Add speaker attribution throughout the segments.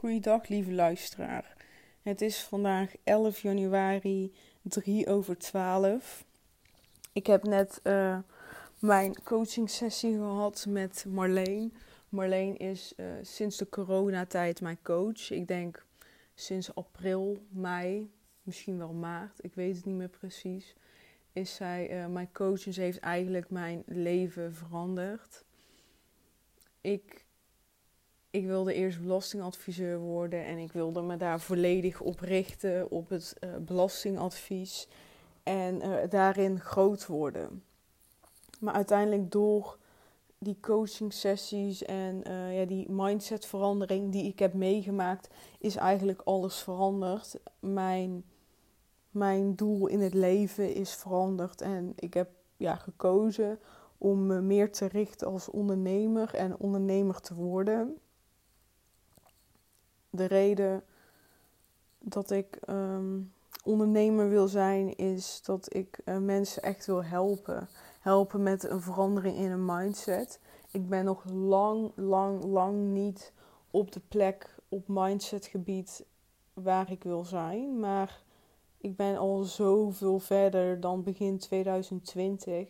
Speaker 1: Goeiedag, lieve luisteraar. Het is vandaag 11 januari, 3 over 12. Ik heb net uh, mijn coaching sessie gehad met Marleen. Marleen is uh, sinds de coronatijd mijn coach. Ik denk sinds april, mei, misschien wel maart, ik weet het niet meer precies. Is zij uh, mijn coach en ze heeft eigenlijk mijn leven veranderd. Ik ik wilde eerst belastingadviseur worden en ik wilde me daar volledig op richten, op het uh, belastingadvies en uh, daarin groot worden. Maar uiteindelijk door die coaching sessies en uh, ja, die mindsetverandering die ik heb meegemaakt, is eigenlijk alles veranderd. Mijn, mijn doel in het leven is veranderd en ik heb ja, gekozen om me meer te richten als ondernemer en ondernemer te worden de reden dat ik um, ondernemer wil zijn, is dat ik uh, mensen echt wil helpen. Helpen met een verandering in een mindset. Ik ben nog lang, lang, lang niet op de plek op mindsetgebied waar ik wil zijn. Maar ik ben al zoveel verder dan begin 2020.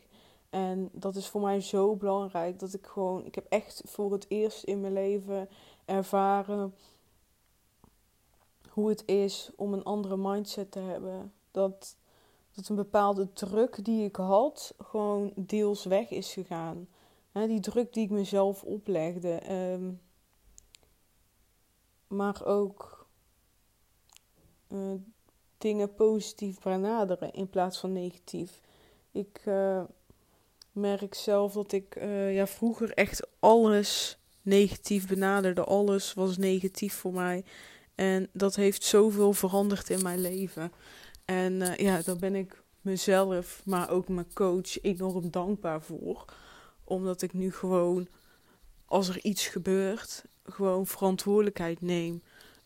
Speaker 1: En dat is voor mij zo belangrijk dat ik gewoon, ik heb echt voor het eerst in mijn leven ervaren hoe het is om een andere mindset te hebben. Dat, dat een bepaalde druk die ik had, gewoon deels weg is gegaan. die druk die ik mezelf oplegde. Ehm, maar ook uh, dingen positief benaderen in plaats van negatief. Ik uh, merk zelf dat ik uh, ja, vroeger echt alles negatief benaderde. Alles was negatief voor mij. En dat heeft zoveel veranderd in mijn leven. En uh, ja, daar ben ik mezelf, maar ook mijn coach enorm dankbaar voor. Omdat ik nu gewoon, als er iets gebeurt, gewoon verantwoordelijkheid neem.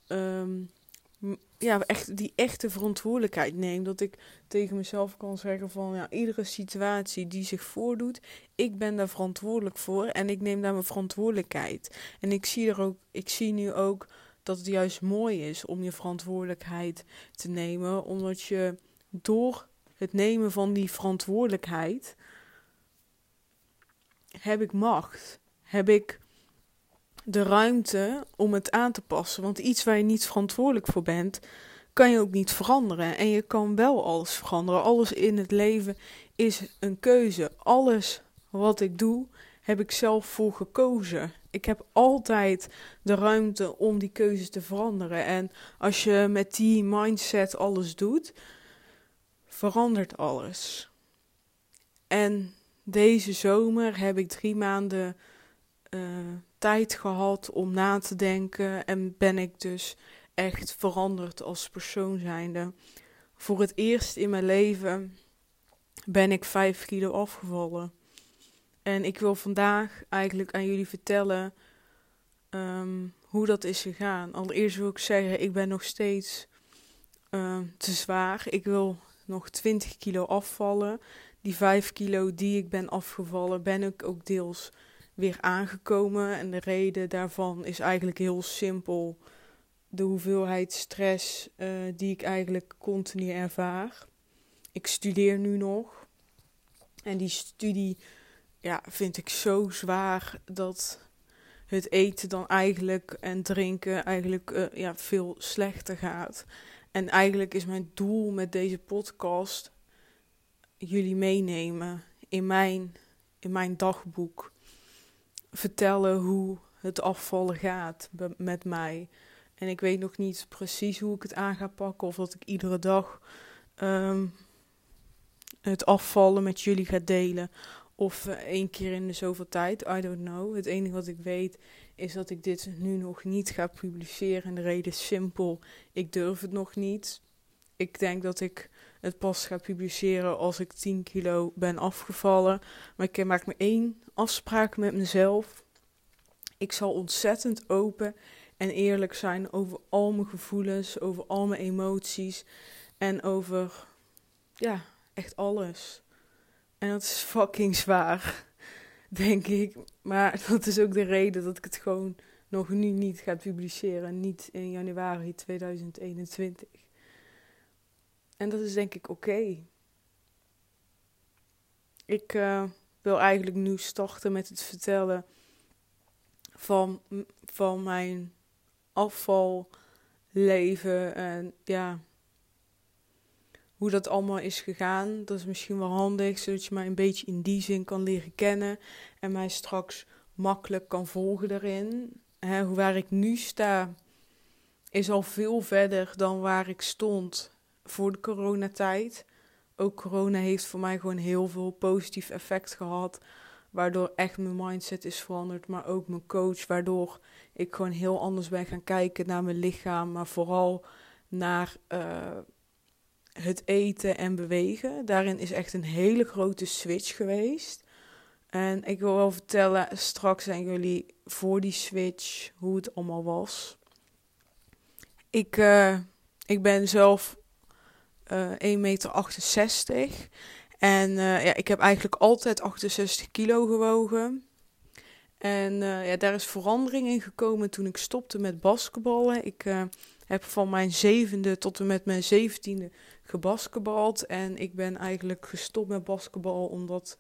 Speaker 1: Um, ja, echt die echte verantwoordelijkheid neem. Dat ik tegen mezelf kan zeggen van ja, iedere situatie die zich voordoet, ik ben daar verantwoordelijk voor en ik neem daar mijn verantwoordelijkheid. En ik zie er ook, ik zie nu ook dat het juist mooi is om je verantwoordelijkheid te nemen, omdat je door het nemen van die verantwoordelijkheid heb ik macht, heb ik de ruimte om het aan te passen. Want iets waar je niet verantwoordelijk voor bent, kan je ook niet veranderen. En je kan wel alles veranderen. Alles in het leven is een keuze. Alles wat ik doe, heb ik zelf voor gekozen. Ik heb altijd de ruimte om die keuzes te veranderen. En als je met die mindset alles doet, verandert alles. En deze zomer heb ik drie maanden uh, tijd gehad om na te denken. En ben ik dus echt veranderd als persoon zijnde. Voor het eerst in mijn leven ben ik vijf kilo afgevallen. En ik wil vandaag eigenlijk aan jullie vertellen um, hoe dat is gegaan. Allereerst wil ik zeggen, ik ben nog steeds uh, te zwaar. Ik wil nog 20 kilo afvallen. Die 5 kilo die ik ben afgevallen, ben ik ook deels weer aangekomen. En de reden daarvan is eigenlijk heel simpel. De hoeveelheid stress uh, die ik eigenlijk continu ervaar. Ik studeer nu nog. En die studie ja, vind ik zo zwaar dat het eten dan eigenlijk en drinken eigenlijk uh, ja, veel slechter gaat. En eigenlijk is mijn doel met deze podcast jullie meenemen in mijn, in mijn dagboek. Vertellen hoe het afvallen gaat met mij. En ik weet nog niet precies hoe ik het aan ga pakken. Of dat ik iedere dag um, het afvallen met jullie ga delen. Of uh, één keer in de zoveel tijd, I don't know. Het enige wat ik weet is dat ik dit nu nog niet ga publiceren. En de reden is simpel, ik durf het nog niet. Ik denk dat ik het pas ga publiceren als ik 10 kilo ben afgevallen. Maar ik maak me één afspraak met mezelf. Ik zal ontzettend open en eerlijk zijn over al mijn gevoelens, over al mijn emoties en over, ja, echt alles. En dat is fucking zwaar, denk ik. Maar dat is ook de reden dat ik het gewoon nog nu niet gaat publiceren, niet in januari 2021. En dat is denk ik oké. Ik uh, wil eigenlijk nu starten met het vertellen van, van mijn afvalleven en ja, hoe dat allemaal is gegaan. Dat is misschien wel handig, zodat je mij een beetje in die zin kan leren kennen en mij straks makkelijk kan volgen daarin. He, waar ik nu sta, is al veel verder dan waar ik stond voor de coronatijd. Ook corona heeft voor mij gewoon heel veel positief effect gehad. Waardoor echt mijn mindset is veranderd, maar ook mijn coach. Waardoor ik gewoon heel anders ben gaan kijken naar mijn lichaam. Maar vooral naar uh, het eten en bewegen. Daarin is echt een hele grote switch geweest. En ik wil wel vertellen straks aan jullie voor die switch hoe het allemaal was. Ik, uh, ik ben zelf uh, 1,68 meter. En uh, ja, ik heb eigenlijk altijd 68 kilo gewogen. En ja, daar is verandering in gekomen toen ik stopte met basketballen. Ik heb van mijn zevende tot en met mijn zeventiende gebasketbald. En ik ben eigenlijk gestopt met basketbal omdat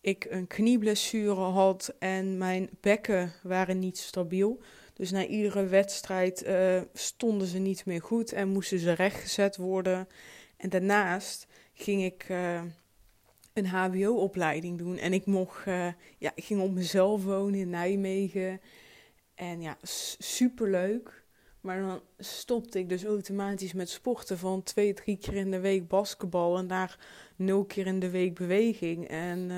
Speaker 1: ik een knieblessure had en mijn bekken waren niet stabiel. Dus na iedere wedstrijd uh, stonden ze niet meer goed en moesten ze rechtgezet worden. En daarnaast ging ik uh, een HBO-opleiding doen. En ik mocht, uh, ja, ik ging op mezelf wonen in Nijmegen. En ja, superleuk. Maar dan stopte ik dus automatisch met sporten van twee, drie keer in de week basketbal en daar nul keer in de week beweging. En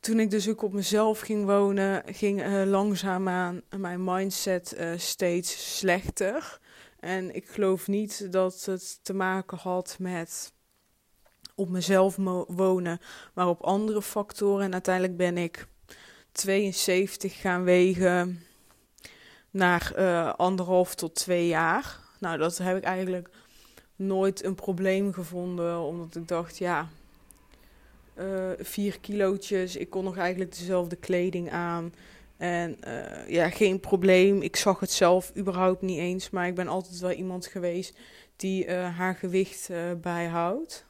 Speaker 1: toen ik dus ook op mezelf ging wonen, ging uh, langzaamaan mijn mindset uh, steeds slechter. En ik geloof niet dat het te maken had met op mezelf wonen, maar op andere factoren. En uiteindelijk ben ik 72 gaan wegen naar uh, anderhalf tot twee jaar. Nou, dat heb ik eigenlijk nooit een probleem gevonden, omdat ik dacht, ja, uh, vier kilootjes. Ik kon nog eigenlijk dezelfde kleding aan. En uh, ja, geen probleem. Ik zag het zelf überhaupt niet eens. Maar ik ben altijd wel iemand geweest die haar gewicht bijhoudt.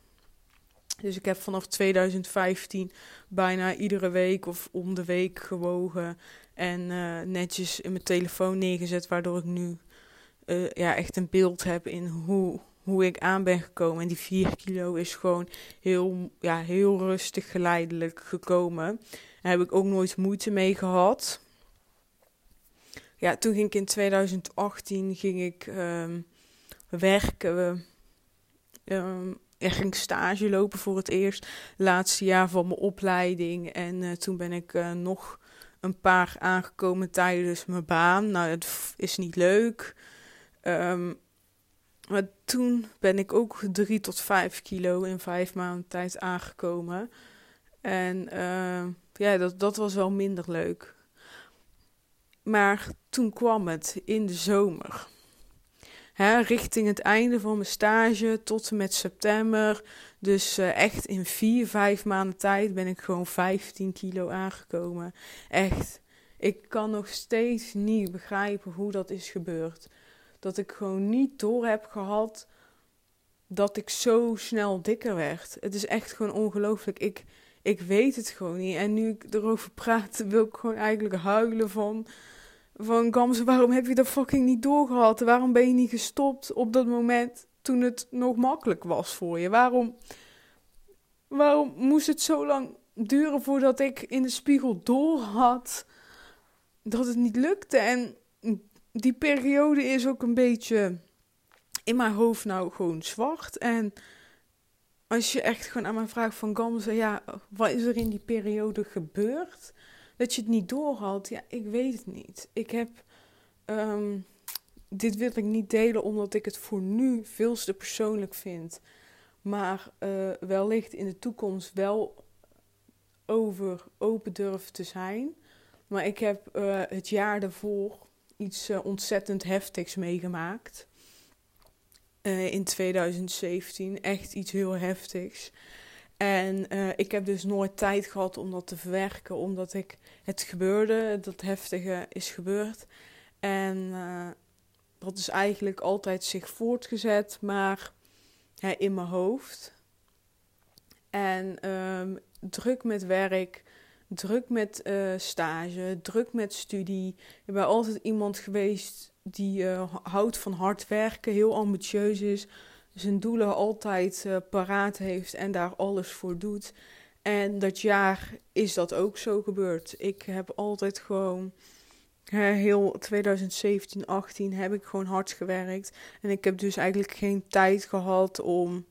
Speaker 1: Dus ik heb vanaf 2015 bijna iedere week of om de week gewogen. En netjes in mijn telefoon neergezet. Waardoor ik nu ja, echt een beeld heb in hoe hoe ik aan ben gekomen. En die 4 kilo is gewoon heel, ja, heel rustig, geleidelijk gekomen. Daar heb ik ook nooit moeite mee gehad. Ja, toen ging ik in 2018 ging ik um, werken. Um, ging stage lopen voor het eerst. Laatste jaar van mijn opleiding. En uh, toen ben ik nog een paar aangekomen tijdens mijn baan. Nou, het is niet leuk. Um, maar toen ben ik ook drie tot vijf kilo in vijf maanden tijd aangekomen. En uh, ja, dat, dat was wel minder leuk. Maar toen kwam het in de zomer. Hè, richting het einde van mijn stage tot en met september. Dus uh, echt in vier, vijf maanden tijd ben ik gewoon 15 kilo aangekomen. Echt. Ik kan nog steeds niet begrijpen hoe dat is gebeurd dat ik gewoon niet door heb gehad dat ik zo snel dikker werd. Het is echt gewoon ongelooflijk. Ik, ik weet het gewoon niet. En nu ik erover praat, wil ik gewoon eigenlijk huilen van... Van Gamze, waarom heb je dat fucking niet doorgehad? Waarom ben je niet gestopt op dat moment toen het nog makkelijk was voor je? Waarom, waarom moest het zo lang duren voordat ik in de spiegel doorhad dat het niet lukte? En die periode is ook een beetje in mijn hoofd nou gewoon zwart. En als je echt gewoon aan mij vraagt van Gamze, ja, wat is er in die periode gebeurd? Dat je het niet doorhad, ja, ik weet het niet. Ik heb, um, dit wil ik niet delen omdat ik het voor nu veel te persoonlijk vind. Maar uh, wellicht in de toekomst wel over open durf te zijn. Maar ik heb uh, het jaar daarvoor iets uh, ontzettend heftigs meegemaakt. In 2017. Echt iets heel heftigs. En uh, ik heb dus nooit tijd gehad om dat te verwerken, omdat ik het gebeurde, dat heftige is gebeurd. En uh, dat is eigenlijk altijd zich voortgezet, maar in mijn hoofd. En um, druk met werk, druk met uh, stage, druk met studie. Ik ben altijd iemand geweest die houdt van hard werken, heel ambitieus is, zijn doelen altijd uh, paraat heeft en daar alles voor doet. En dat jaar is dat ook zo gebeurd. Ik heb altijd gewoon heel 2017, 18 heb ik gewoon hard gewerkt. En ik heb dus eigenlijk geen tijd gehad om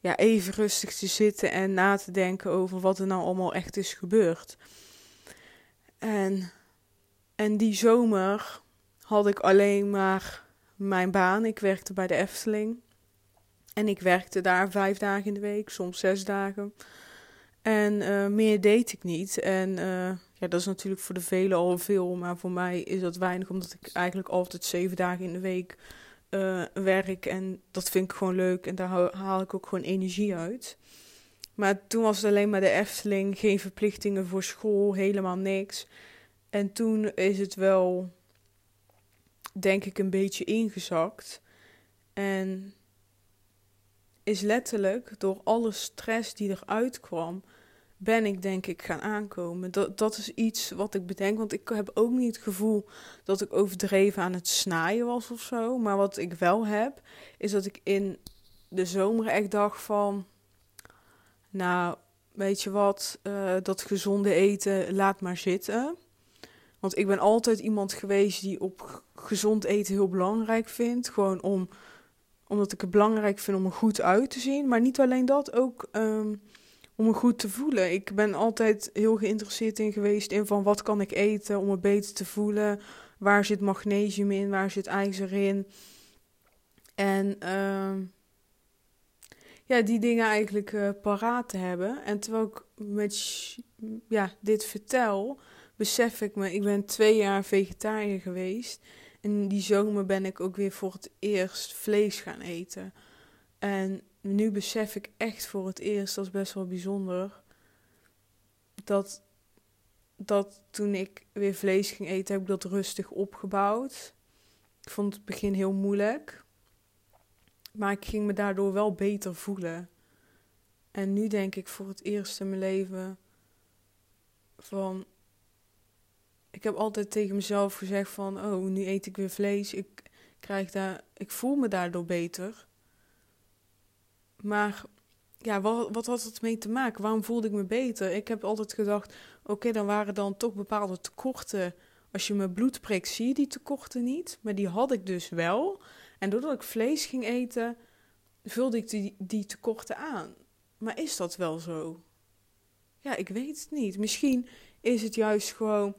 Speaker 1: ja, even rustig te zitten en na te denken over wat er nou allemaal echt is gebeurd. En, en die zomer had ik alleen maar mijn baan. Ik werkte bij de Efteling. En ik werkte daar vijf dagen in de week, soms zes dagen. En uh, meer deed ik niet. En uh, ja, dat is natuurlijk voor de velen al veel, maar voor mij is dat weinig, omdat ik eigenlijk altijd zeven dagen in de week uh, werk. En dat vind ik gewoon leuk en daar haal ik ook gewoon energie uit. Maar toen was het alleen maar de Efteling, geen verplichtingen voor school, helemaal niks. En toen is het wel, denk ik, een beetje ingezakt. En is letterlijk door alle stress die eruit kwam, ben ik denk ik gaan aankomen. Dat, dat is iets wat ik bedenk, want ik heb ook niet het gevoel dat ik overdreven aan het snaaien was of zo. Maar wat ik wel heb, is dat ik in de zomer echt dacht van, nou, weet je wat, uh, dat gezonde eten laat maar zitten. Want ik ben altijd iemand geweest die op gezond eten heel belangrijk vindt. Gewoon om, omdat ik het belangrijk vind om er goed uit te zien. Maar niet alleen dat, ook um, om me goed te voelen. Ik ben altijd heel geïnteresseerd in geweest in van wat kan ik eten om me beter te voelen. Waar zit magnesium in, waar zit ijzer in. En uh, ja, die dingen eigenlijk uh, paraat te hebben. En terwijl ik met ja, dit vertel, besef ik me, ik ben twee jaar vegetariër geweest. En die zomer ben ik ook weer voor het eerst vlees gaan eten. En nu besef ik echt voor het eerst, dat is best wel bijzonder, dat, dat toen ik weer vlees ging eten, heb ik dat rustig opgebouwd. Ik vond het begin heel moeilijk, maar ik ging me daardoor wel beter voelen. En nu denk ik voor het eerst in mijn leven van. Ik heb altijd tegen mezelf gezegd van, oh, nu eet ik weer vlees. Ik krijg daar, ik voel me daardoor beter. Maar ja, wat, wat had het mee te maken? Waarom voelde ik me beter? Ik heb altijd gedacht, oké, dan waren dan toch bepaalde tekorten. Als je mijn bloed prikt, zie je die tekorten niet. Maar die had ik dus wel. En doordat ik vlees ging eten, vulde ik die, die tekorten aan. Maar is dat wel zo? Ja, ik weet het niet. Misschien is het juist gewoon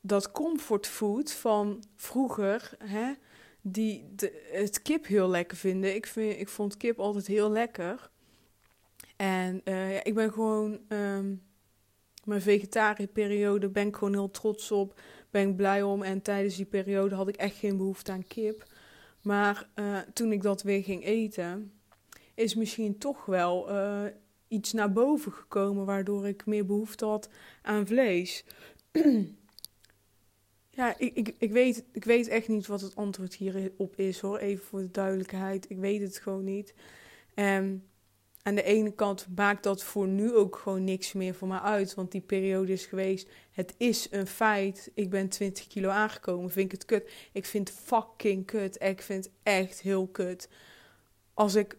Speaker 1: dat comfortfood van vroeger, hè, die het kip heel lekker vinden. Ik, vind, ik vond kip altijd heel lekker. En uh, ja, ik ben gewoon, um, mijn vegetariëperiode ben ik gewoon heel trots op. Ben ik blij om. En tijdens die periode had ik echt geen behoefte aan kip. Maar uh, toen ik dat weer ging eten, is misschien toch wel uh, iets naar boven gekomen. Waardoor ik meer behoefte had aan vlees. Ja, ik, ik, ik, weet, ik weet echt niet wat het antwoord hierop is hoor. Even voor de duidelijkheid. Ik weet het gewoon niet. Um, aan de ene kant maakt dat voor nu ook gewoon niks meer voor mij uit. Want die periode is geweest. Het is een feit. Ik ben 20 kilo aangekomen. Vind ik het kut? Ik vind fucking kut. Ik vind het echt heel kut. Als ik.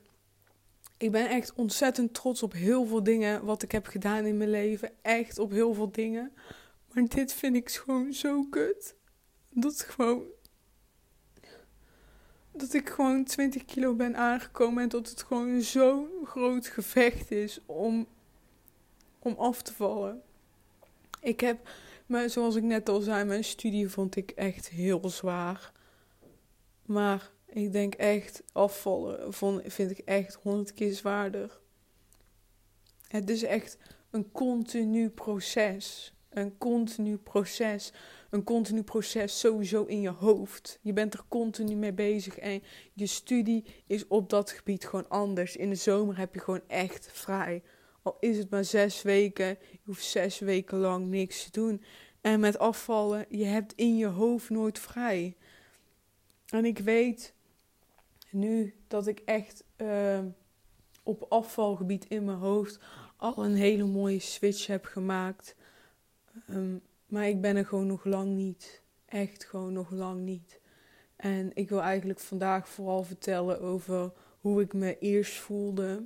Speaker 1: Ik ben echt ontzettend trots op heel veel dingen wat ik heb gedaan in mijn leven. Echt op heel veel dingen. Maar dit vind ik gewoon zo kut. Dat gewoon. Dat ik gewoon 20 kilo ben aangekomen en dat het gewoon zo'n groot gevecht is om, om af te vallen. Ik heb, maar zoals ik net al zei, mijn studie vond ik echt heel zwaar. Maar ik denk echt, afvallen vond, vind ik echt honderd keer zwaarder. Het is echt een continu proces een continu proces. een continu proces sowieso in je hoofd. Je bent er continu mee bezig en je studie is op dat gebied gewoon anders. In de zomer heb je gewoon echt vrij. Al is het maar zes weken, je hoeft zes weken lang niks te doen. En met afvallen, je hebt in je hoofd nooit vrij. En ik weet nu dat ik echt uh, op afvalgebied in mijn hoofd al een hele mooie switch heb gemaakt. Um, maar ik ben er gewoon nog lang niet. Echt gewoon nog lang niet. En ik wil eigenlijk vandaag vooral vertellen over hoe ik me eerst voelde.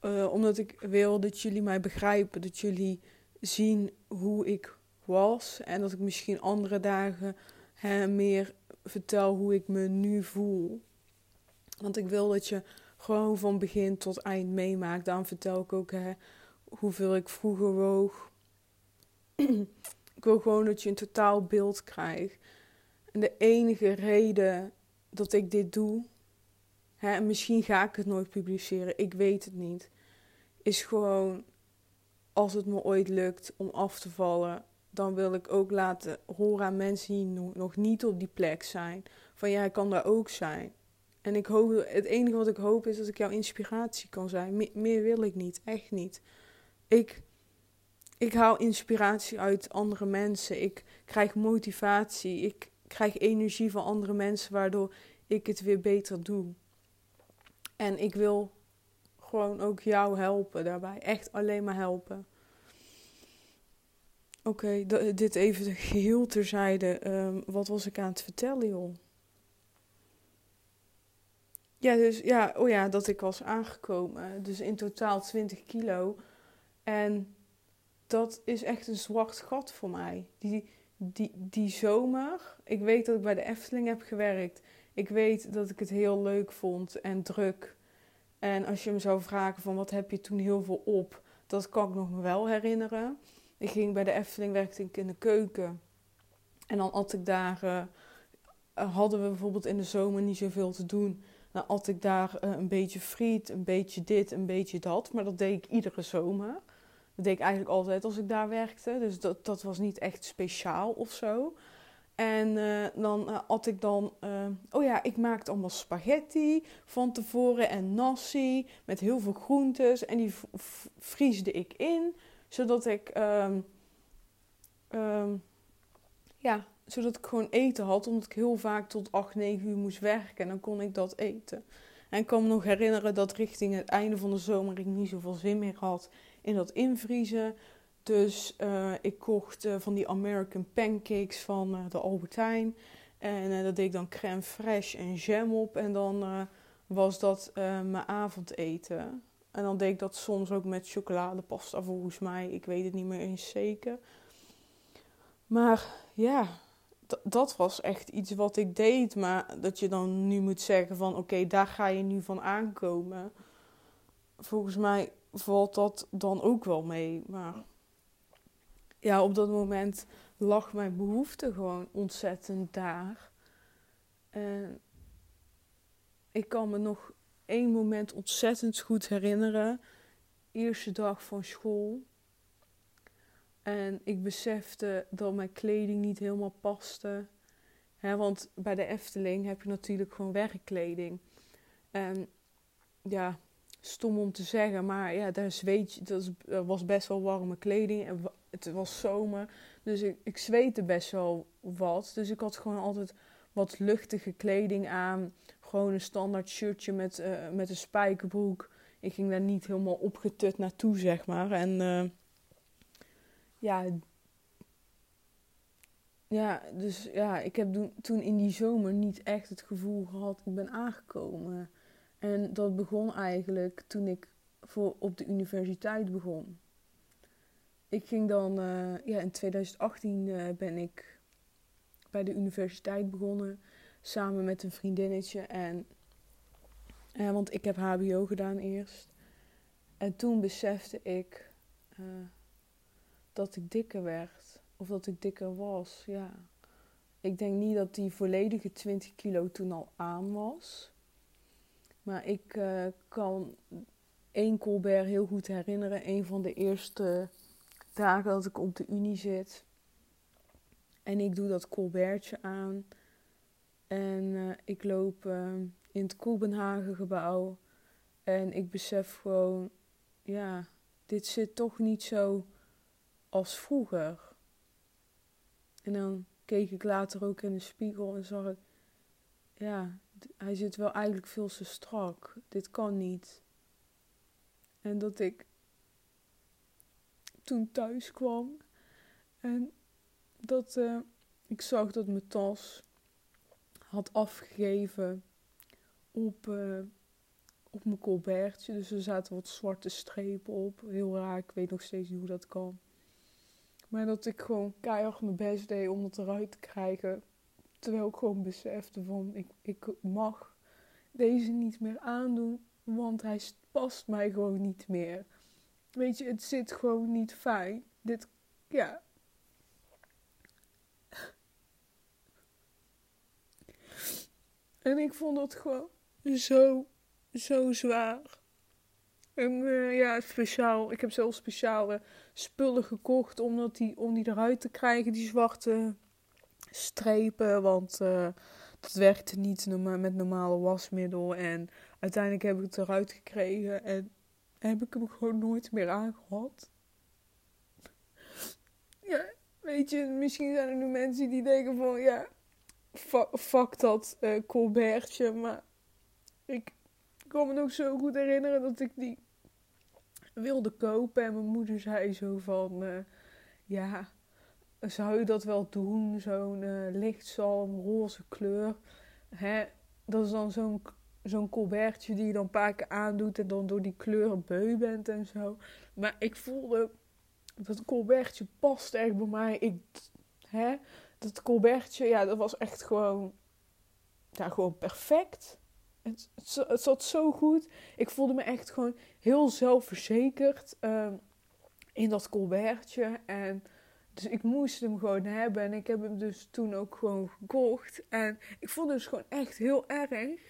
Speaker 1: Uh, omdat ik wil dat jullie mij begrijpen, dat jullie zien hoe ik was en dat ik misschien andere dagen hè, meer vertel hoe ik me nu voel. Want ik wil dat je gewoon van begin tot eind meemaakt. Daarom vertel ik ook hè, hoeveel ik vroeger woog. ik wil gewoon dat je een totaal beeld krijgt. En de enige reden dat ik dit doe, hè, en misschien ga ik het nooit publiceren, ik weet het niet, is gewoon als het me ooit lukt om af te vallen, dan wil ik ook laten horen aan mensen die nog niet op die plek zijn. Van jij kan daar ook zijn. En ik hoop, het enige wat ik hoop is dat ik jouw inspiratie kan zijn. meer wil ik niet, echt niet. Ik, ik haal inspiratie uit andere mensen. Ik krijg motivatie. Ik krijg energie van andere mensen, waardoor ik het weer beter doe. En ik wil gewoon ook jou helpen daarbij. Echt alleen maar helpen. Oké, dit even geheel terzijde. Um, wat was ik aan het vertellen, joh? Ja, dus ja, oh ja, dat ik was aangekomen. Dus in totaal 20 kilo. En dat is echt een zwart gat voor mij. Die, die, die zomer, ik weet dat ik bij de Efteling heb gewerkt. Ik weet dat ik het heel leuk vond en druk. En als je me zou vragen van wat heb je toen heel veel op, dat kan ik nog wel herinneren. Ik ging bij de Efteling, werkte in de keuken. En dan had ik daar, uh, hadden we bijvoorbeeld in de zomer niet zoveel te doen. Dan had ik daar uh, een beetje friet, een beetje dit, een beetje dat. Maar dat deed ik iedere zomer. Dat deed ik eigenlijk altijd als ik daar werkte. Dus dat, dat was niet echt speciaal of zo. En uh, dan uh, had ik dan, uh, oh ja, ik maakte allemaal spaghetti van tevoren en nasi met heel veel groentes. En die vriesde ik in, zodat ik, um, um, ja, zodat ik gewoon eten had. Omdat ik heel vaak tot 8, 9 uur moest werken en dan kon ik dat eten. En ik kan me nog herinneren dat richting het einde van de zomer ik niet zoveel zin meer had in dat invriezen. Dus uh, ik kocht uh, van die American pancakes van uh, de Albertijn. En dat deed ik dan crème fraîche en jam op. En dan was dat mijn avondeten. En dan deed ik dat soms ook met chocoladepasta volgens mij. Ik weet het niet meer eens zeker. Maar ja, dat was echt iets wat ik deed. Maar dat je dan nu moet zeggen van oké, daar ga je nu van aankomen. Volgens mij valt dat dan ook wel mee. Maar ja, op dat moment lag mijn behoefte gewoon ontzettend daar. En ik kan me nog één moment ontzettend goed herinneren. Eerste dag van school. En ik besefte dat mijn kleding niet helemaal paste. Want bij de Efteling heb je natuurlijk gewoon werkkleding. En ja, stom om te zeggen, maar ja, daar zweet je, dat was best wel warme kleding. En het was zomer, dus ik, ik zweette best wel wat. Dus ik had gewoon altijd wat luchtige kleding aan. Gewoon een standaard shirtje met, uh, met een spijkerbroek. Ik ging daar niet helemaal opgetut naartoe, zeg maar. En uh, ja, ja, dus ja, ik heb toen in die zomer niet echt het gevoel gehad, ik ben aangekomen. En dat begon eigenlijk toen ik voor, op de universiteit begon. Ik ging dan, uh, ja, in 2018 uh, eh, ben ik bij de universiteit begonnen. Samen met een vriendinnetje. En, uh, want ik heb HBO gedaan eerst. En toen besefte ik dat ik dikker werd. Of dat ik dikker was, ja. Ik denk niet dat die volledige 20 kilo toen al aan was. Maar ik uh, kan één Colbert heel goed herinneren. Een van de eerste dagen dat ik op de Unie zit. En ik doe dat colbertje aan. En eh, ik loop uh, in het Kopenhagen gebouw. En ik besef gewoon, ja, dit zit toch niet zo als vroeger. En dan keek ik later ook in de spiegel en zag ik, ja, hij zit wel eigenlijk veel te strak. Dit kan niet. En dat ik toen thuis kwam en dat uh, ik zag dat mijn tas had afgegeven op, uh, op mijn colbertje. Dus er zaten wat zwarte strepen op. Heel raar, ik weet nog steeds niet hoe dat kan. Maar dat ik gewoon keihard mijn best deed om het eruit te krijgen. Terwijl ik gewoon besefte van ik, ik mag deze niet meer aandoen. Want hij past mij gewoon niet meer. Weet je, het zit gewoon niet fijn. Dit, ja. En ik vond dat gewoon zo, zo zwaar. En uh, ja, speciaal. Ik heb zelfs speciale spullen gekocht omdat die, om die eruit te krijgen, die zwarte strepen. Want uh, dat werkte niet met normale wasmiddel. En uiteindelijk heb ik het eruit gekregen en heb ik hem gewoon nooit meer aangehad. Ja, weet je, misschien zijn er nu mensen die denken van ja, fuck, dat uh, Colbertje. Maar ik kan me nog zo goed herinneren dat ik die wilde kopen. En mijn moeder zei zo van, uh, ja, zou je dat wel doen? Zo'n uh, lichtzalm, roze kleur. Hè? Dat is dan zo'n zo'n colbertje die je dan een paar keer aandoet en dan door die kleuren beu bent en zo. Maar ik voelde dat colbertje past echt bij mij. Ik, hè? Dat colbertje, ja, dat was echt gewoon, ja, gewoon perfect. Het, zat zo goed. Ik voelde me echt gewoon heel zelfverzekerd uh, in dat colbertje. En dus ik moest hem gewoon hebben. En ik heb hem dus toen ook gewoon gekocht. En ik vond dus gewoon echt heel erg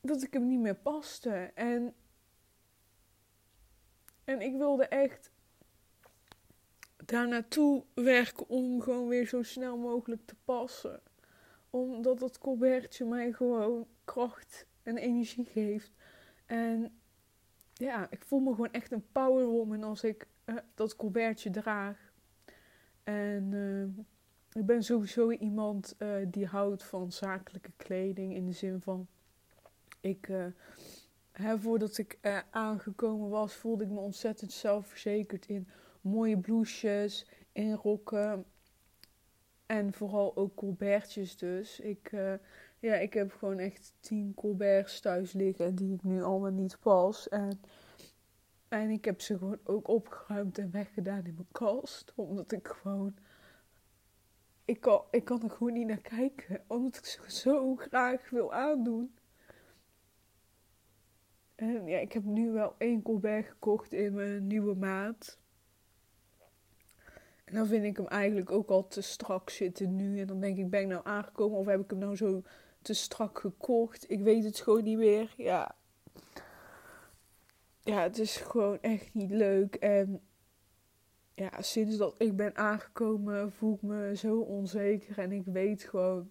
Speaker 1: dat ik hem niet meer paste. En, en ik wilde echt daar naartoe werken om gewoon weer zo snel mogelijk te passen omdat dat colbertje mij gewoon kracht en energie geeft. En ja, ik voel me gewoon echt een powerwoman als ik uh, dat colbertje draag. En uh, ik ben sowieso iemand uh, die houdt van zakelijke kleding. In de zin van, ik, hè, voordat ik aangekomen was, voelde ik me ontzettend zelfverzekerd in mooie blouses, in rokken. En vooral ook colbertjes dus. Ik, ja, ik heb gewoon echt tien colberts thuis liggen die ik nu allemaal niet pas. En, en ik heb ze gewoon ook opgeruimd en weggedaan in mijn kast. Omdat ik gewoon... Ik kan, ik kan er gewoon niet naar kijken. Omdat ik ze zo graag wil aandoen. En ja, ik heb nu wel één colbert gekocht in mijn nieuwe maat. En dan vind ik hem eigenlijk ook al te strak zitten nu. En dan denk ik, ben ik nou aangekomen of heb ik hem nou zo te strak gekocht? Ik weet het gewoon niet meer. Ja, ja het is gewoon echt niet leuk. En ja, sinds dat ik ben aangekomen voel ik me zo onzeker. En ik weet gewoon,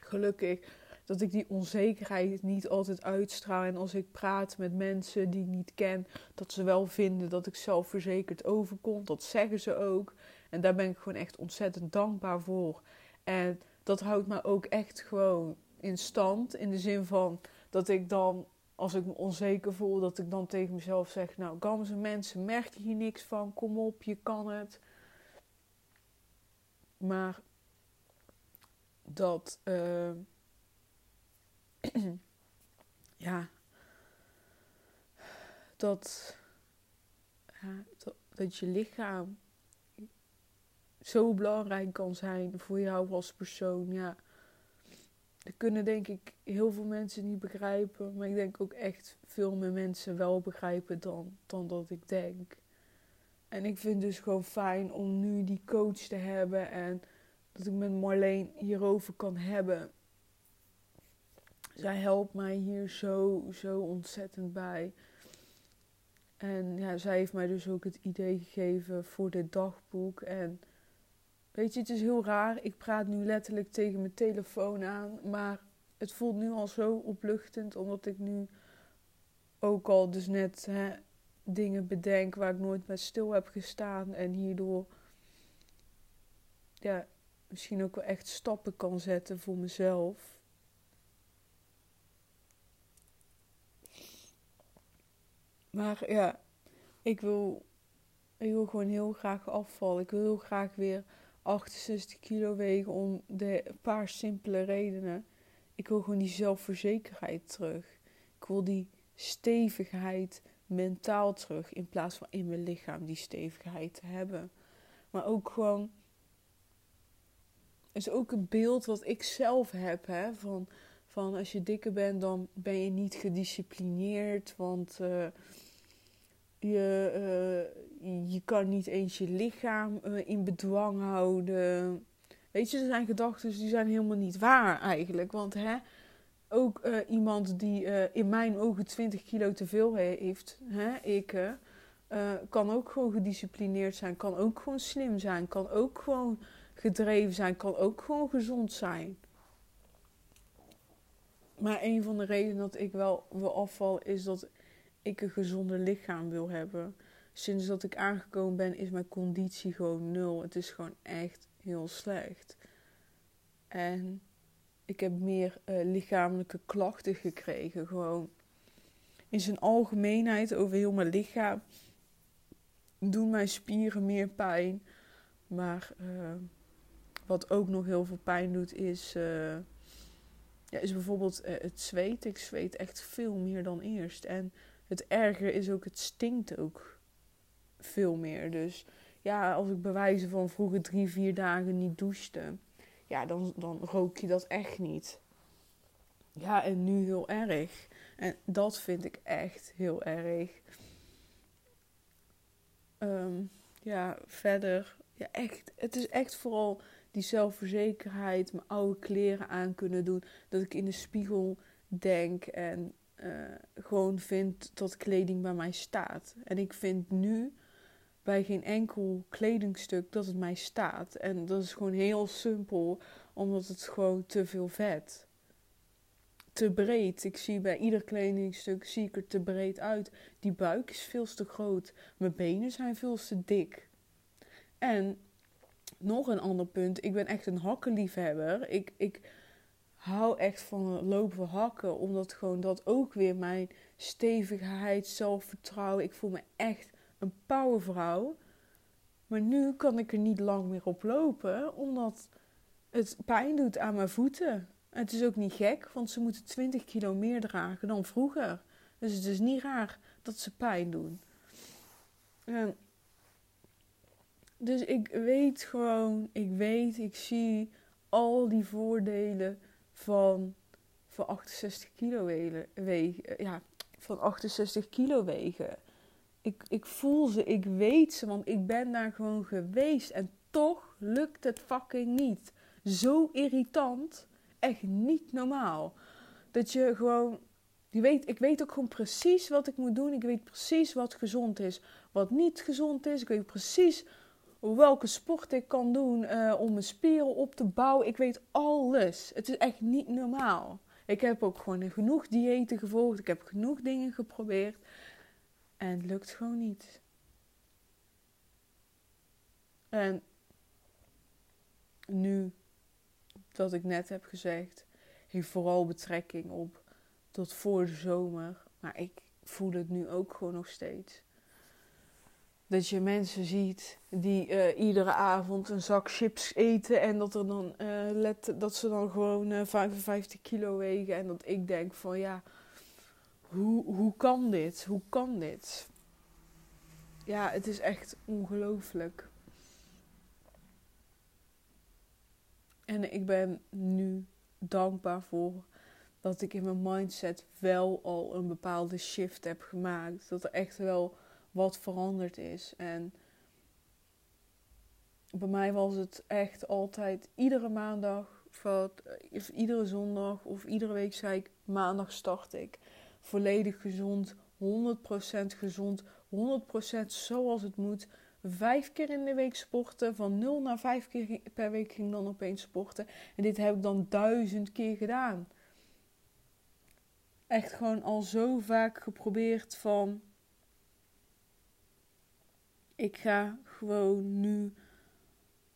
Speaker 1: gelukkig dat ik die onzekerheid niet altijd uitstraal. En als ik praat met mensen die ik niet ken, dat ze wel vinden dat ik zelfverzekerd overkom. Dat zeggen ze ook. En daar ben ik gewoon echt ontzettend dankbaar voor. En dat houdt me ook echt gewoon in stand. In de zin van dat ik dan, als ik me onzeker voel, dat ik dan tegen mezelf zeg: Nou, gamse mensen, merk je hier niks van? Kom op, je kan het. Maar dat. Uh, ja, dat, ja, dat, dat je lichaam zo belangrijk kan zijn voor jou als persoon. Ja, dat kunnen denk ik heel veel mensen niet begrijpen. Maar ik denk ook echt veel meer mensen wel begrijpen dan, dan dat ik denk. En ik vind dus gewoon fijn om nu die coach te hebben en dat ik met Marleen hierover kan hebben zij helpt mij hier zo, zo ontzettend bij. En ja, zij heeft mij dus ook het idee gegeven voor dit dagboek. En weet je, het is heel raar. Ik praat nu letterlijk tegen mijn telefoon aan, maar het voelt nu al zo opluchtend, omdat ik nu ook al dus net hè, dingen bedenk waar ik nooit met stil heb gestaan en hierdoor ja, misschien ook wel echt stappen kan zetten voor mezelf. Maar ja, ik wil, ik wil gewoon heel graag afvallen. Ik wil heel graag weer 68 kilo wegen om de paar simpele redenen. Ik wil gewoon die zelfverzekerheid terug. Ik wil die stevigheid mentaal terug in plaats van in mijn lichaam die stevigheid te hebben. Maar ook gewoon is ook een beeld wat ik zelf heb. Hè? Van, van als je dikker bent, dan ben je niet gedisciplineerd. Want uh, je, uh, je kan niet eens je lichaam uh, in bedwang houden. Weet je, er zijn gedachten die zijn helemaal niet waar eigenlijk. Want hè, ook iemand die in mijn ogen 20 kilo te veel heeft, hè, ik, kan ook gewoon gedisciplineerd zijn. Kan ook gewoon slim zijn. Kan ook gewoon gedreven zijn, kan ook gewoon gezond zijn. Maar een van de redenen dat ik wel wil afval is dat ik een gezonder lichaam wil hebben. Sinds dat ik aangekomen ben is mijn conditie gewoon nul. Het is gewoon echt heel slecht. En ik heb meer uh, lichamelijke klachten gekregen. Gewoon in zijn algemeenheid over heel mijn lichaam doen mijn spieren meer pijn. Maar uh, wat ook nog heel veel pijn doet, is, uh, ja, is bijvoorbeeld het zweet. Ik zweet echt veel meer dan eerst. En het erger is ook, het stinkt ook veel meer. Dus ja, als ik bewijzen van vroeger drie, vier dagen niet douchte, ja, dan, dan rook je dat echt niet. Ja, en nu heel erg. En dat vind ik echt heel erg. Um, ja, verder. Ja, echt. Het is echt vooral die zelfverzekerheid, mijn oude kleren aan kunnen doen. Dat ik in de spiegel denk en uh, gewoon vind dat kleding bij mij staat. En ik vind nu bij geen enkel kledingstuk dat het mij staat. En dat is gewoon heel simpel, omdat het gewoon te veel vet. Te breed. Ik zie bij ieder kledingstuk zie ik er te breed uit. Die buik is veel te groot. Mijn benen zijn veel te dik. En nog een ander punt. Ik ben echt een hakkenliefhebber. Ik, ik hou echt van lopen hakken. Omdat gewoon dat ook weer mijn stevigheid, zelfvertrouwen. Ik voel me echt een powervrouw. Maar nu kan ik er niet lang meer op lopen. Omdat het pijn doet aan mijn voeten. het is ook niet gek, want ze moeten 20 kilo meer dragen dan vroeger. Dus het is niet raar dat ze pijn doen. En dus ik weet gewoon, ik weet, ik zie al die voordelen van, van 68 kilo wegen. Ja, van 68 kilo wegen. Ik, ik voel ze, ik weet ze, want ik ben daar gewoon geweest. En toch lukt het fucking niet. Zo irritant. Echt niet normaal. Dat je gewoon. Je weet, ik weet ook gewoon precies wat ik moet doen. Ik weet precies wat gezond is. Wat niet gezond is. Ik weet precies welke sport ik kan doen uh, om mijn spieren op te bouwen. Ik weet alles. Het is echt niet normaal. Ik heb ook gewoon genoeg diëten gevolgd. Ik heb genoeg dingen geprobeerd. En het lukt gewoon niet. En nu, wat ik net heb gezegd, heeft vooral betrekking op tot voor de zomer. Maar ik voel het nu ook gewoon nog steeds. Dat je mensen ziet die uh, iedere avond een zak chips eten en dat, er dan, uh, let, dat ze dan gewoon uh, eh, 55 kilo wegen. En dat ik denk van ja, hoe, hoe kan dit? Hoe kan dit? Ja, het is echt ongelooflijk. En ik ben nu dankbaar voor dat ik in mijn mindset wel al een bepaalde shift heb gemaakt. Dat er echt wel wat veranderd is. En bij mij was het echt altijd iedere maandag, of iedere zondag of iedere week zei ik: maandag start ik. Volledig gezond, 100% gezond, 100% zoals het moet. vijf keer in de week sporten. Van nul naar vijf keer per week ging dan opeens sporten. En dit heb ik dan duizend keer gedaan. Echt gewoon al zo vaak geprobeerd van. Ik ga gewoon nu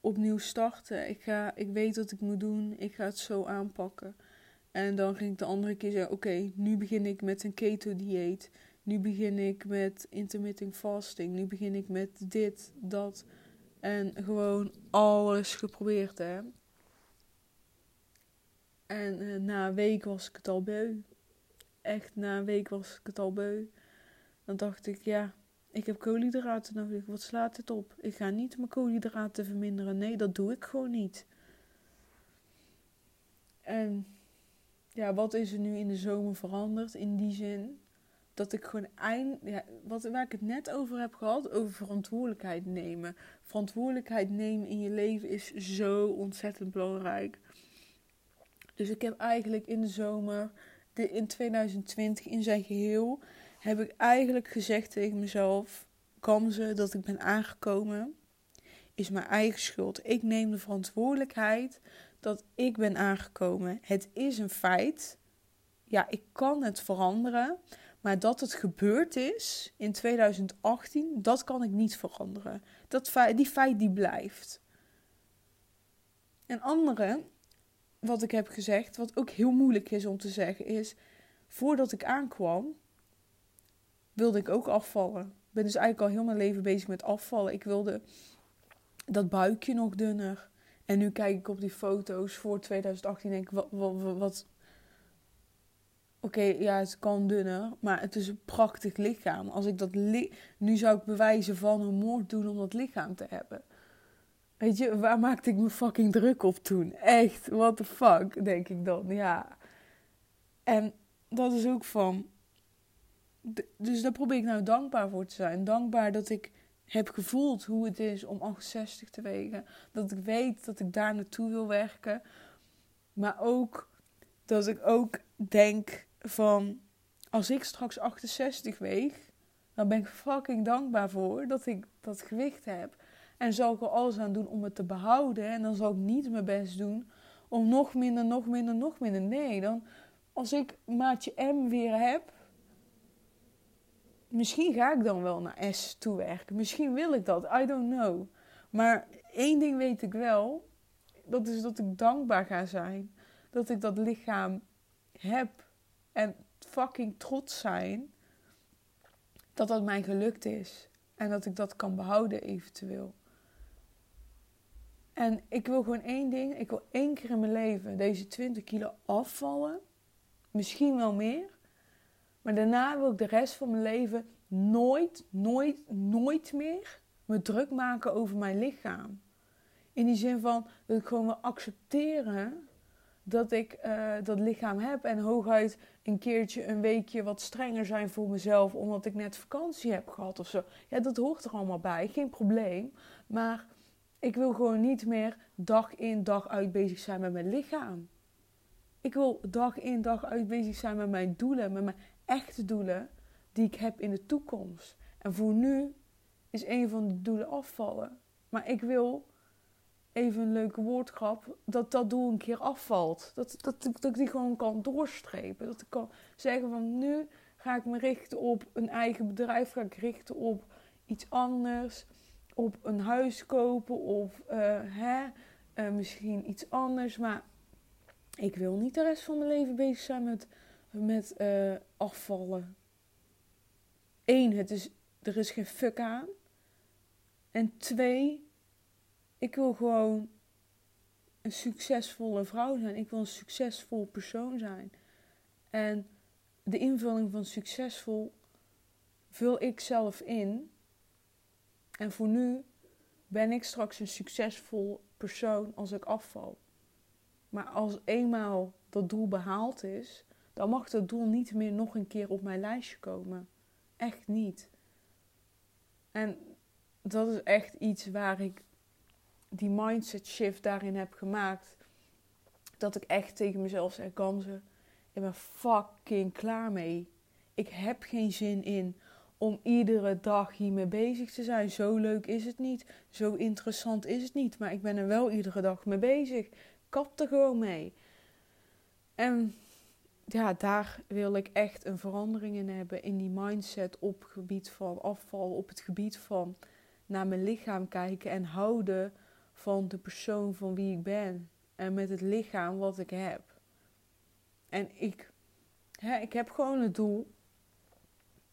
Speaker 1: opnieuw starten. Ik, ga, ik weet wat ik moet doen. Ik ga het zo aanpakken. En dan ging ik de andere keer zeggen: Oké, nu begin ik met een keto-dieet. Nu begin ik met intermittent fasting. Nu begin ik met dit, dat. En gewoon alles geprobeerd, hè. En uh, na een week was ik het al beu. Echt, na een week was ik het al beu. Dan dacht ik, ja, ik heb koolhydraten nodig. Wat slaat het op? Ik ga niet mijn koolhydraten verminderen. Nee, dat doe ik gewoon niet. En ja, wat is er nu in de zomer veranderd? In die zin dat ik gewoon eind, ja, wat, waar ik het net over heb gehad, over verantwoordelijkheid nemen. Verantwoordelijkheid nemen in je leven is zo ontzettend belangrijk. Dus ik heb eigenlijk in de zomer, de, in 2020 in zijn geheel, heb ik eigenlijk gezegd tegen mezelf: Kamze, dat ik ben aangekomen, is mijn eigen schuld. Ik neem de verantwoordelijkheid dat ik ben aangekomen. Het is een feit. Ja, ik kan het veranderen. Maar dat het gebeurd is in 2018, dat kan ik niet veranderen. Dat feit, die feit die blijft. En andere, wat ik heb gezegd, wat ook heel moeilijk is om te zeggen, is: voordat ik aankwam, wilde ik ook afvallen. Ik ben dus eigenlijk al heel mijn leven bezig met afvallen. Ik wilde dat buikje nog dunner. En nu kijk ik op die foto's voor 2018 en denk ik, wat, wat, Oké, ja, het kan dunner, maar het is een prachtig lichaam. Als ik dat nu zou ik bewijzen van een moord doen om dat lichaam te hebben. Weet je, waar maakte ik me fucking druk op toen? Echt, what the fuck, denk ik dan. Ja. En dat is ook van. Dus daar probeer ik nou dankbaar voor te zijn. Dankbaar dat ik heb gevoeld hoe het is om 68 te wegen. Dat ik weet dat ik daar naartoe wil werken. Maar ook dat ik ook denk van als ik straks 68 weeg, dan ben ik fucking dankbaar voor dat ik dat gewicht heb. En zal ik er alles aan doen om het te behouden. En dan zal ik niet mijn best doen om nog minder, nog minder, nog minder. Nee, dan als ik maatje M weer heb, misschien ga ik dan wel naar S toewerken. Misschien wil ik dat. I don't know. Maar één ding weet ik wel. Dat is dat ik dankbaar ga zijn. Dat ik dat lichaam heb. En fucking trots zijn. Dat dat mij gelukt is. En dat ik dat kan behouden eventueel. En ik wil gewoon één ding. Ik wil één keer in mijn leven deze 20 kilo afvallen. Misschien wel meer. Maar daarna wil ik de rest van mijn leven nooit, nooit, nooit meer me druk maken over mijn lichaam. In die zin van dat ik gewoon wil accepteren dat ik uh, dat lichaam heb. En hooguit een keertje, een weekje wat strenger zijn voor mezelf. Omdat ik net vakantie heb gehad of zo. Ja, dat hoort er allemaal bij. Geen probleem. Maar ik wil gewoon niet meer dag in, dag uit bezig zijn met mijn lichaam. Ik wil dag in, dag uit bezig zijn met mijn doelen. Met mijn echte doelen die ik heb in de toekomst. En voor nu is een van de doelen afvallen. Maar ik wil, even een leuke woordgrap, dat dat doel een keer afvalt. Dat, dat, dat ik die gewoon kan doorstrepen. Dat ik kan zeggen van nu ga ik me richten op een eigen bedrijf. Ga ik richten op iets anders. Op een huis kopen of uh, hè, uh, misschien iets anders. Maar ik wil niet de rest van mijn leven bezig zijn met, met uh, afvallen. Eén, het is, er is geen fuck aan. En twee, ik wil gewoon een succesvolle vrouw zijn. Ik wil een succesvol persoon zijn. En de invulling van succesvol vul ik zelf in. En voor nu ben ik straks een succesvol persoon als ik afval. Maar als eenmaal dat doel behaald is, dan mag dat doel niet meer nog een keer op mijn lijstje komen. Echt niet. En dat is echt iets waar ik die mindset shift daarin heb gemaakt. Dat ik echt tegen mezelf zeg: Kansen, ik ben fucking klaar mee. Ik heb geen zin in om iedere dag hiermee bezig te zijn. Zo leuk is het niet. Zo interessant is het niet. Maar ik ben er wel iedere dag mee bezig. Kap er gewoon mee. En ja, daar wil ik echt een verandering in hebben. In die mindset op het gebied van afval. Op het gebied van naar mijn lichaam kijken en houden van de persoon van wie ik ben. En met het lichaam wat ik heb. En ik, hè, ik heb gewoon het doel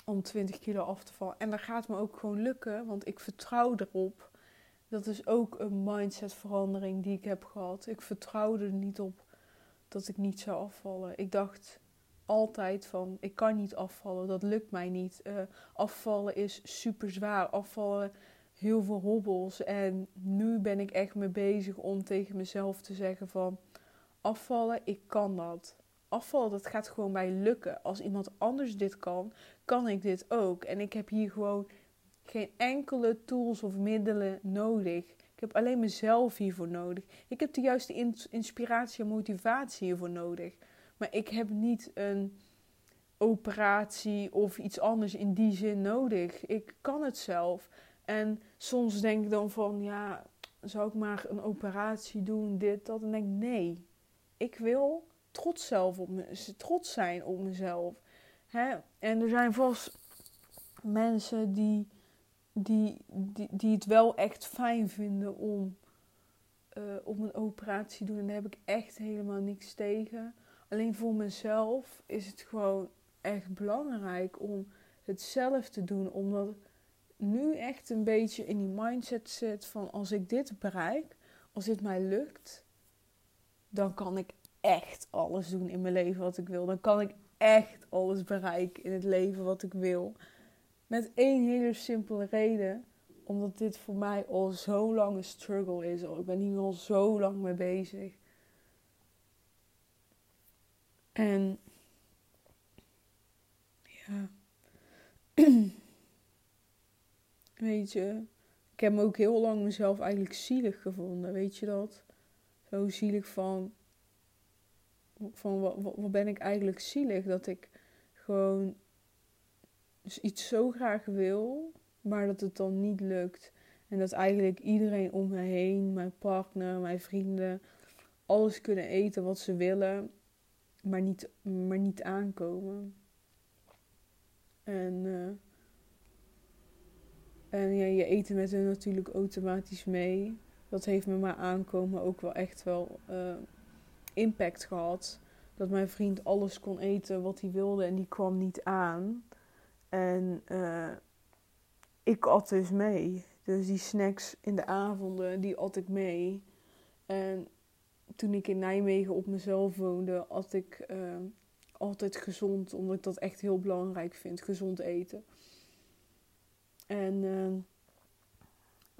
Speaker 1: om 20 kilo af te vallen. En dat gaat me ook gewoon lukken, want ik vertrouw erop. Dat is ook een mindsetverandering die ik heb gehad. Ik vertrouwde er niet op dat ik niet zou afvallen. Ik dacht altijd van, ik kan niet afvallen, dat lukt mij niet. Uh, afvallen is super zwaar. Afvallen heel veel hobbels. En nu ben ik echt mee bezig om tegen mezelf te zeggen van afvallen, ik kan dat. Afvallen, dat gaat gewoon mij lukken. Als iemand anders dit kan, kan ik dit ook. En ik heb hier gewoon geen enkele tools of middelen nodig. Ik heb alleen mezelf hiervoor nodig. Ik heb de juiste inspiratie en motivatie hiervoor nodig. Maar ik heb niet een operatie of iets anders in die zin nodig. Ik kan het zelf. En soms denk ik dan van, ja, zou ik maar een operatie doen, dit, dat. En denk ik, nee, ik wil trots, zelf op me, trots zijn op mezelf. Hè? En er zijn vast mensen die, die, die, die het wel echt fijn vinden om, uh, een operatie te doen. En daar heb ik echt helemaal niks tegen. Alleen voor mezelf is het gewoon echt belangrijk om het zelf te doen. Omdat nu echt een beetje in die mindset zit van als ik dit bereik, als dit mij lukt, dan kan ik echt alles doen in mijn leven wat ik wil. Dan kan ik echt alles bereiken in het leven wat ik wil. Met één hele simpele reden. Omdat dit voor mij al zo lang een struggle is. Ik ben hier al zo lang mee bezig. En ja. Weet je, ik heb me ook heel lang mezelf eigenlijk zielig gevonden, weet je dat? Zo zielig van, van wat, wat ben ik eigenlijk zielig? Dat ik gewoon iets zo graag wil, maar dat het dan niet lukt. En dat eigenlijk iedereen om me heen, mijn partner, mijn vrienden, alles kunnen eten wat ze willen, maar niet, maar niet aankomen. En uh, en ja, je eten met hen natuurlijk automatisch mee. Dat heeft me maar aankomen ook wel echt wel uh, impact gehad. Dat mijn vriend alles kon eten wat hij wilde en die kwam niet aan. En uh, ik at dus mee. Dus die snacks in de avonden, die at ik mee. En toen ik in Nijmegen op mezelf woonde, at ik uh, altijd gezond. Omdat ik dat echt heel belangrijk vind, gezond eten. En uh,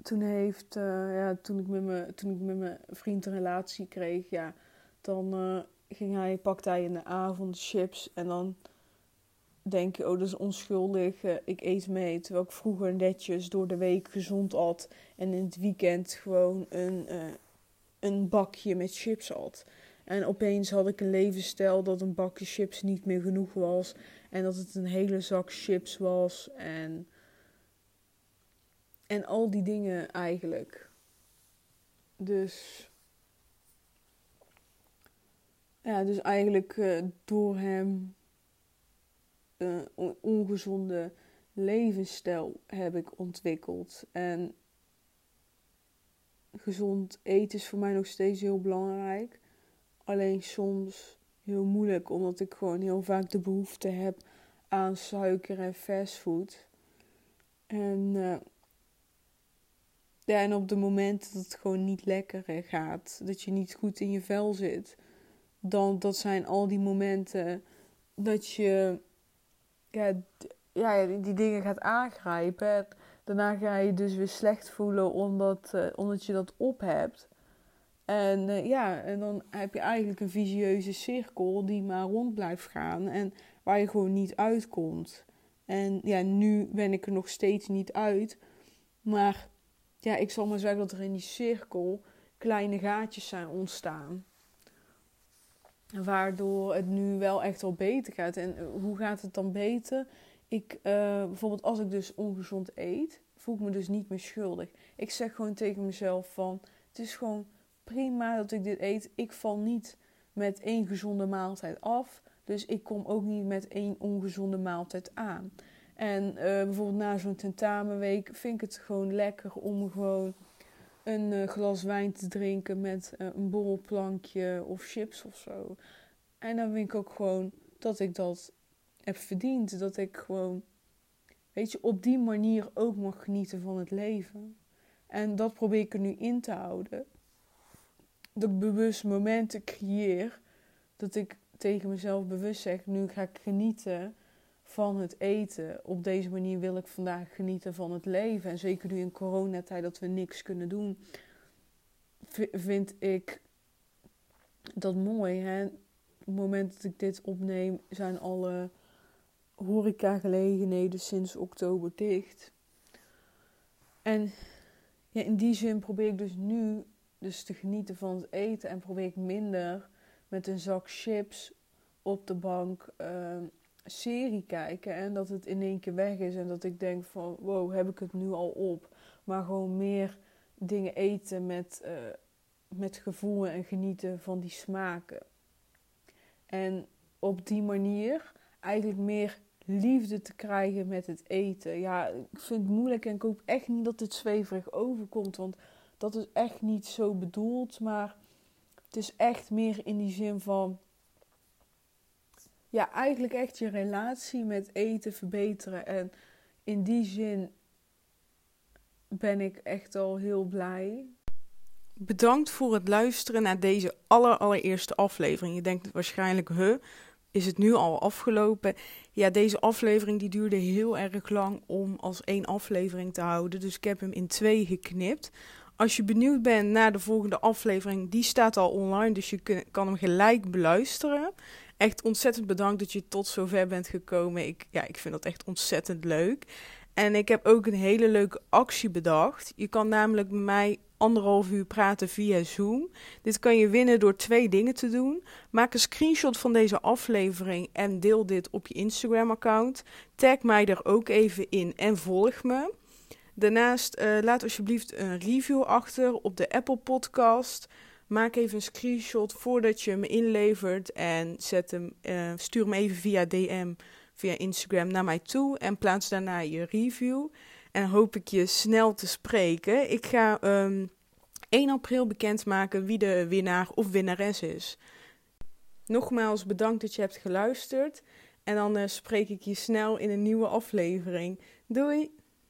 Speaker 1: toen, heeft, ja, toen, ik met me, toen ik met mijn vriend een relatie kreeg, ja, dan ging hij, pakte hij in de avond chips. En dan denk je, oh, dat is onschuldig, ik eet mee. Terwijl ik vroeger netjes door de week gezond at. En in het weekend gewoon een, een bakje met chips had. En opeens had ik een levensstijl dat een bakje chips niet meer genoeg was. En dat het een hele zak chips was. En en al die dingen eigenlijk. Dus. Ja, dus eigenlijk uh, door hem een ongezonde levensstijl heb ik ontwikkeld. En gezond eten is voor mij nog steeds heel belangrijk. Alleen soms heel moeilijk, omdat ik gewoon heel vaak de behoefte heb aan suiker en fastfood. En uh, ja, en op de momenten dat het gewoon niet lekker gaat, dat je niet goed in je vel zit, dan dat zijn al die momenten dat je ja, ja, die dingen gaat aangrijpen. Daarna ga je dus weer slecht voelen omdat, uh, omdat je dat op hebt. En uh, ja, en dan heb je eigenlijk een visieuze cirkel die maar rond blijft gaan en waar je gewoon niet uitkomt. En ja, nu ben ik er nog steeds niet uit. Maar ja, ik zal maar zeggen dat er in die cirkel kleine gaatjes zijn ontstaan. Waardoor het nu wel echt al beter gaat. En eh, hoe gaat het dan beter? ik, uh, bijvoorbeeld als ik dus ongezond eet, voel ik me dus niet meer schuldig. Ik zeg gewoon tegen mezelf van, het is gewoon prima dat ik dit eet. Ik val niet met één gezonde maaltijd af. Dus ik kom ook niet met één ongezonde maaltijd aan. En uh, bijvoorbeeld na zo'n tentamenweek vind ik het gewoon lekker om gewoon een uh, glas wijn te drinken met uh, een borrelplankje of chips of zo. En dan vind ik ook gewoon dat ik dat heb verdiend. Dat ik gewoon, weet je, op die manier ook mag genieten van het leven. En dat probeer ik er nu in te houden. Dat ik bewust momenten creëer. Dat ik tegen mezelf bewust zeg, nu ga ik genieten van het eten. Op deze manier wil ik vandaag genieten van het leven. En zeker nu in coronatijd dat we niks kunnen doen, vind ik dat mooi. Hè? Op het moment dat ik dit opneem, zijn alle horecagelegenheden sinds oktober dicht. En ja, in die zin probeer ik dus nu dus te genieten van het eten en probeer ik minder met een zak chips op de bank uh, serie kijken en dat het in één keer weg is en dat ik denk van wow, heb ik het nu al op? Maar gewoon meer dingen eten met, uh, met gevoel en genieten van die smaken. En op die manier eigenlijk meer liefde te krijgen met het eten. Ja, ik vind het moeilijk en ik hoop echt niet dat het zweverig overkomt, want dat is echt niet zo bedoeld, maar het is echt meer in die zin van ja, eigenlijk echt je relatie met eten verbeteren. En in die zin ben ik echt al heel blij. Bedankt voor het luisteren naar deze aller, allereerste aflevering. Je denkt waarschijnlijk, huh, is het nu al afgelopen? Ja, deze aflevering die duurde heel erg lang om als één aflevering te houden. Dus ik heb hem in twee geknipt. Als je benieuwd bent naar de volgende aflevering, die staat al online, dus je kan hem gelijk beluisteren. Echt ontzettend bedankt dat je tot zover bent gekomen. Ik, ja, ik vind dat echt ontzettend leuk. En ik heb ook een hele leuke actie bedacht. Je kan namelijk met mij anderhalf uur praten via Zoom. Dit kan je winnen door twee dingen te doen. Maak een screenshot van deze aflevering en deel dit op je Instagram-account. Tag mij er ook even in en volg me. Daarnaast uh, laat alsjeblieft een review achter op de Apple Podcast. Maak even een screenshot voordat je hem inlevert en zet hem, uh, stuur hem even via DM, via Instagram naar mij toe en plaats daarna je review. En hoop ik je snel te spreken. Ik ga um, ehm, 1 april bekendmaken wie de winnaar of winnares is. Nogmaals bedankt dat je hebt geluisterd. En dan uh, spreek ik je snel in een nieuwe aflevering. Doei!